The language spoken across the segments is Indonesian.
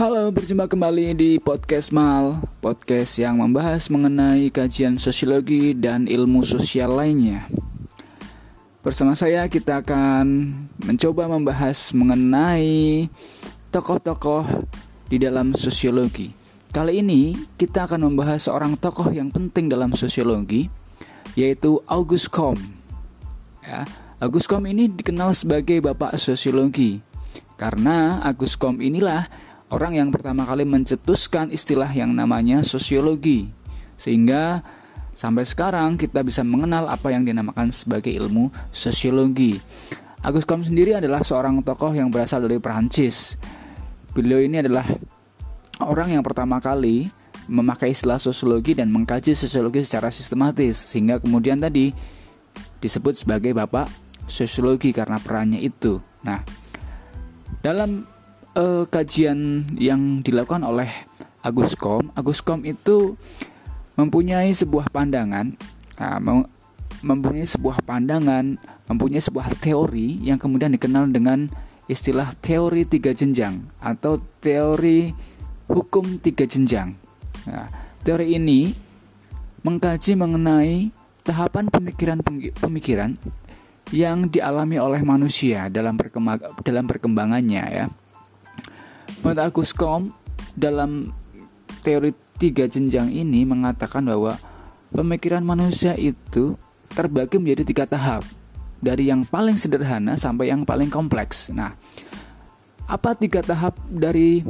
Halo, berjumpa kembali di podcast Mal, podcast yang membahas mengenai kajian sosiologi dan ilmu sosial lainnya. Bersama saya kita akan mencoba membahas mengenai tokoh-tokoh di dalam sosiologi. Kali ini kita akan membahas seorang tokoh yang penting dalam sosiologi, yaitu August Comte. Ya, August Comte ini dikenal sebagai bapak sosiologi karena August Comte inilah orang yang pertama kali mencetuskan istilah yang namanya sosiologi. Sehingga sampai sekarang kita bisa mengenal apa yang dinamakan sebagai ilmu sosiologi. Agus Comte sendiri adalah seorang tokoh yang berasal dari Perancis. Beliau ini adalah orang yang pertama kali memakai istilah sosiologi dan mengkaji sosiologi secara sistematis sehingga kemudian tadi disebut sebagai bapak sosiologi karena perannya itu. Nah, dalam uh, kajian yang dilakukan oleh Agus Kom, Agus Kom itu mempunyai sebuah pandangan, nah, mempunyai sebuah pandangan, mempunyai sebuah teori yang kemudian dikenal dengan istilah teori tiga jenjang atau teori hukum tiga jenjang. Nah, teori ini mengkaji mengenai tahapan pemikiran-pemikiran yang dialami oleh manusia dalam perkembang dalam perkembangannya ya. Menurut Agus Kom dalam teori tiga jenjang ini mengatakan bahwa pemikiran manusia itu terbagi menjadi tiga tahap dari yang paling sederhana sampai yang paling kompleks. Nah, apa tiga tahap dari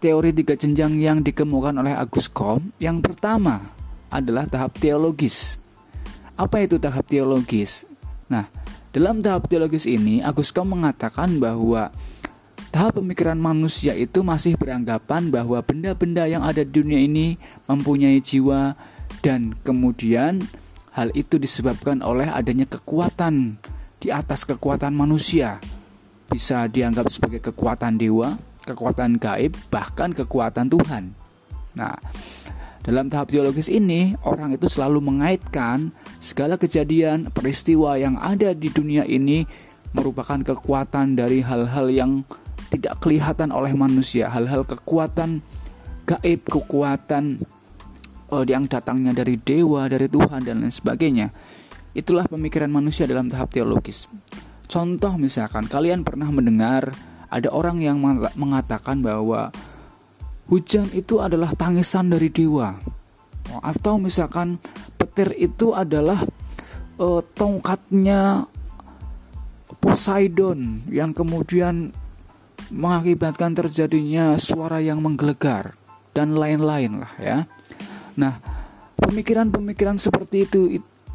teori tiga jenjang yang dikemukakan oleh Agus Kom? Yang pertama adalah tahap teologis. Apa itu tahap teologis? Nah, dalam tahap teologis ini Agus Kom mengatakan bahwa Tahap pemikiran manusia itu masih beranggapan bahwa benda-benda yang ada di dunia ini mempunyai jiwa dan kemudian hal itu disebabkan oleh adanya kekuatan di atas kekuatan manusia. Bisa dianggap sebagai kekuatan dewa, kekuatan gaib, bahkan kekuatan Tuhan. Nah, dalam tahap teologis ini, orang itu selalu mengaitkan segala kejadian, peristiwa yang ada di dunia ini merupakan kekuatan dari hal-hal yang tidak kelihatan oleh manusia. Hal-hal kekuatan gaib kekuatan uh, yang datangnya dari dewa dari Tuhan dan lain sebagainya. Itulah pemikiran manusia dalam tahap teologis. Contoh misalkan kalian pernah mendengar ada orang yang mengatakan bahwa hujan itu adalah tangisan dari dewa. Atau misalkan petir itu adalah uh, tongkatnya Poseidon yang kemudian mengakibatkan terjadinya suara yang menggelegar dan lain-lain lah ya. Nah, pemikiran-pemikiran seperti itu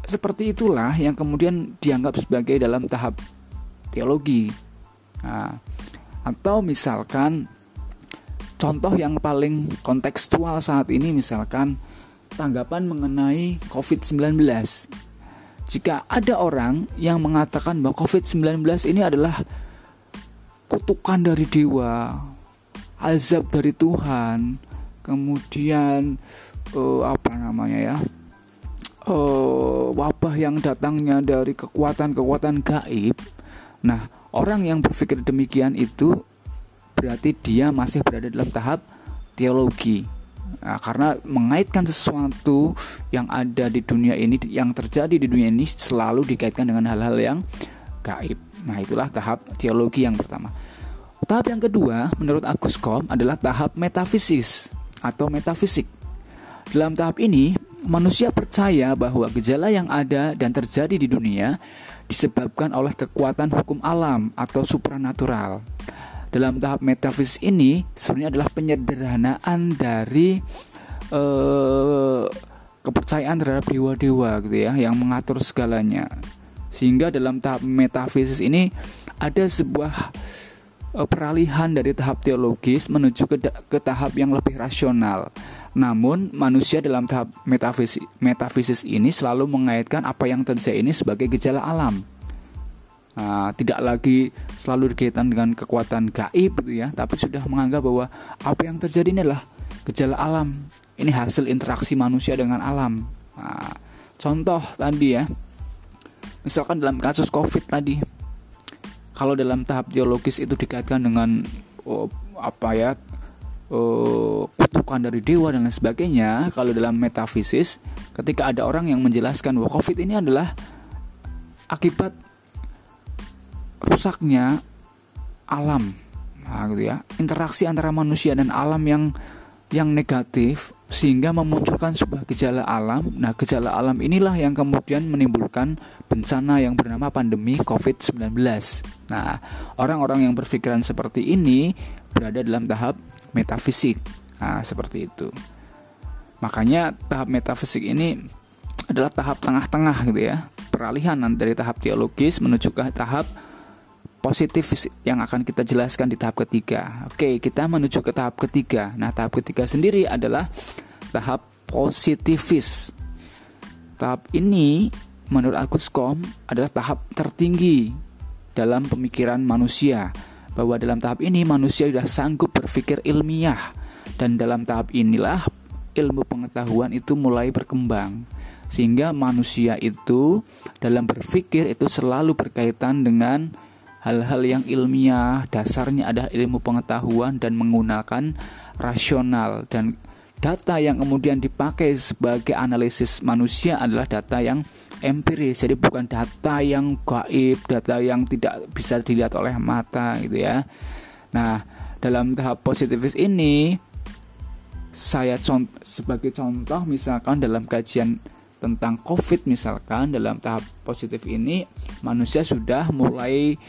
seperti itulah yang kemudian dianggap sebagai dalam tahap teologi. Nah, atau misalkan contoh yang paling kontekstual saat ini misalkan tanggapan mengenai COVID-19. Jika ada orang yang mengatakan bahwa COVID-19 ini adalah kutukan dari dewa, azab dari Tuhan, kemudian uh, apa namanya ya, uh, wabah yang datangnya dari kekuatan-kekuatan gaib. Nah, orang yang berpikir demikian itu berarti dia masih berada dalam tahap teologi. Nah, karena mengaitkan sesuatu yang ada di dunia ini, yang terjadi di dunia ini selalu dikaitkan dengan hal-hal yang gaib. Nah, itulah tahap teologi yang pertama. Tahap yang kedua, menurut Agus Kom, adalah tahap metafisis atau metafisik. Dalam tahap ini, manusia percaya bahwa gejala yang ada dan terjadi di dunia disebabkan oleh kekuatan hukum alam atau supranatural. Dalam tahap metafisis ini sebenarnya adalah penyederhanaan dari uh, kepercayaan terhadap dewa-dewa gitu ya yang mengatur segalanya. Sehingga dalam tahap metafisis ini ada sebuah uh, peralihan dari tahap teologis menuju ke, ke tahap yang lebih rasional. Namun manusia dalam tahap metafisis, metafisis ini selalu mengaitkan apa yang terjadi ini sebagai gejala alam. Nah, tidak lagi selalu dikaitkan dengan kekuatan gaib gitu ya, tapi sudah menganggap bahwa apa yang terjadi ini adalah gejala alam. Ini hasil interaksi manusia dengan alam. Nah, contoh tadi ya, misalkan dalam kasus covid tadi kalau dalam tahap teologis itu dikaitkan dengan oh, apa ya uh, kutukan dari dewa dan lain sebagainya kalau dalam metafisis ketika ada orang yang menjelaskan bahwa covid ini adalah akibat rusaknya alam nah, gitu ya interaksi antara manusia dan alam yang yang negatif sehingga memunculkan sebuah gejala alam. Nah, gejala alam inilah yang kemudian menimbulkan bencana yang bernama pandemi COVID-19. Nah, orang-orang yang berpikiran seperti ini berada dalam tahap metafisik. Nah, seperti itu. Makanya tahap metafisik ini adalah tahap tengah-tengah gitu ya. Peralihan dari tahap teologis menuju ke tahap positif yang akan kita jelaskan di tahap ketiga. Oke, kita menuju ke tahap ketiga. Nah, tahap ketiga sendiri adalah tahap positifis. Tahap ini menurut Aguskom adalah tahap tertinggi dalam pemikiran manusia. Bahwa dalam tahap ini manusia sudah sanggup berpikir ilmiah dan dalam tahap inilah ilmu pengetahuan itu mulai berkembang sehingga manusia itu dalam berpikir itu selalu berkaitan dengan hal-hal yang ilmiah, dasarnya adalah ilmu pengetahuan dan menggunakan rasional. Dan data yang kemudian dipakai sebagai analisis manusia adalah data yang empiris. Jadi bukan data yang gaib data yang tidak bisa dilihat oleh mata gitu ya. Nah dalam tahap positifis ini saya contoh, sebagai contoh misalkan dalam kajian tentang COVID misalkan dalam tahap positif ini manusia sudah mulai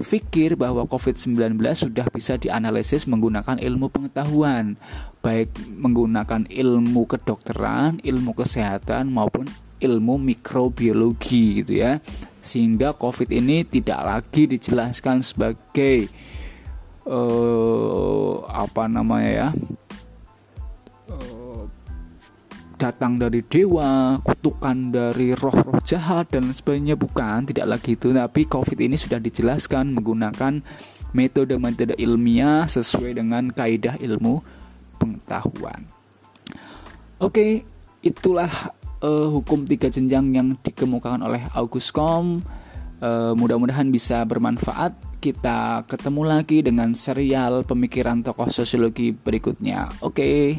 berpikir bahwa COVID-19 sudah bisa dianalisis menggunakan ilmu pengetahuan, baik menggunakan ilmu kedokteran, ilmu kesehatan maupun ilmu mikrobiologi gitu ya. Sehingga COVID ini tidak lagi dijelaskan sebagai uh, apa namanya ya? Datang dari dewa, kutukan dari roh-roh jahat dan sebagainya bukan, tidak lagi itu. Tapi COVID ini sudah dijelaskan menggunakan metode-metode ilmiah sesuai dengan kaidah ilmu pengetahuan. Oke, itulah uh, hukum tiga jenjang yang dikemukakan oleh August Com. Uh, mudah-mudahan bisa bermanfaat. Kita ketemu lagi dengan serial pemikiran tokoh sosiologi berikutnya. Oke.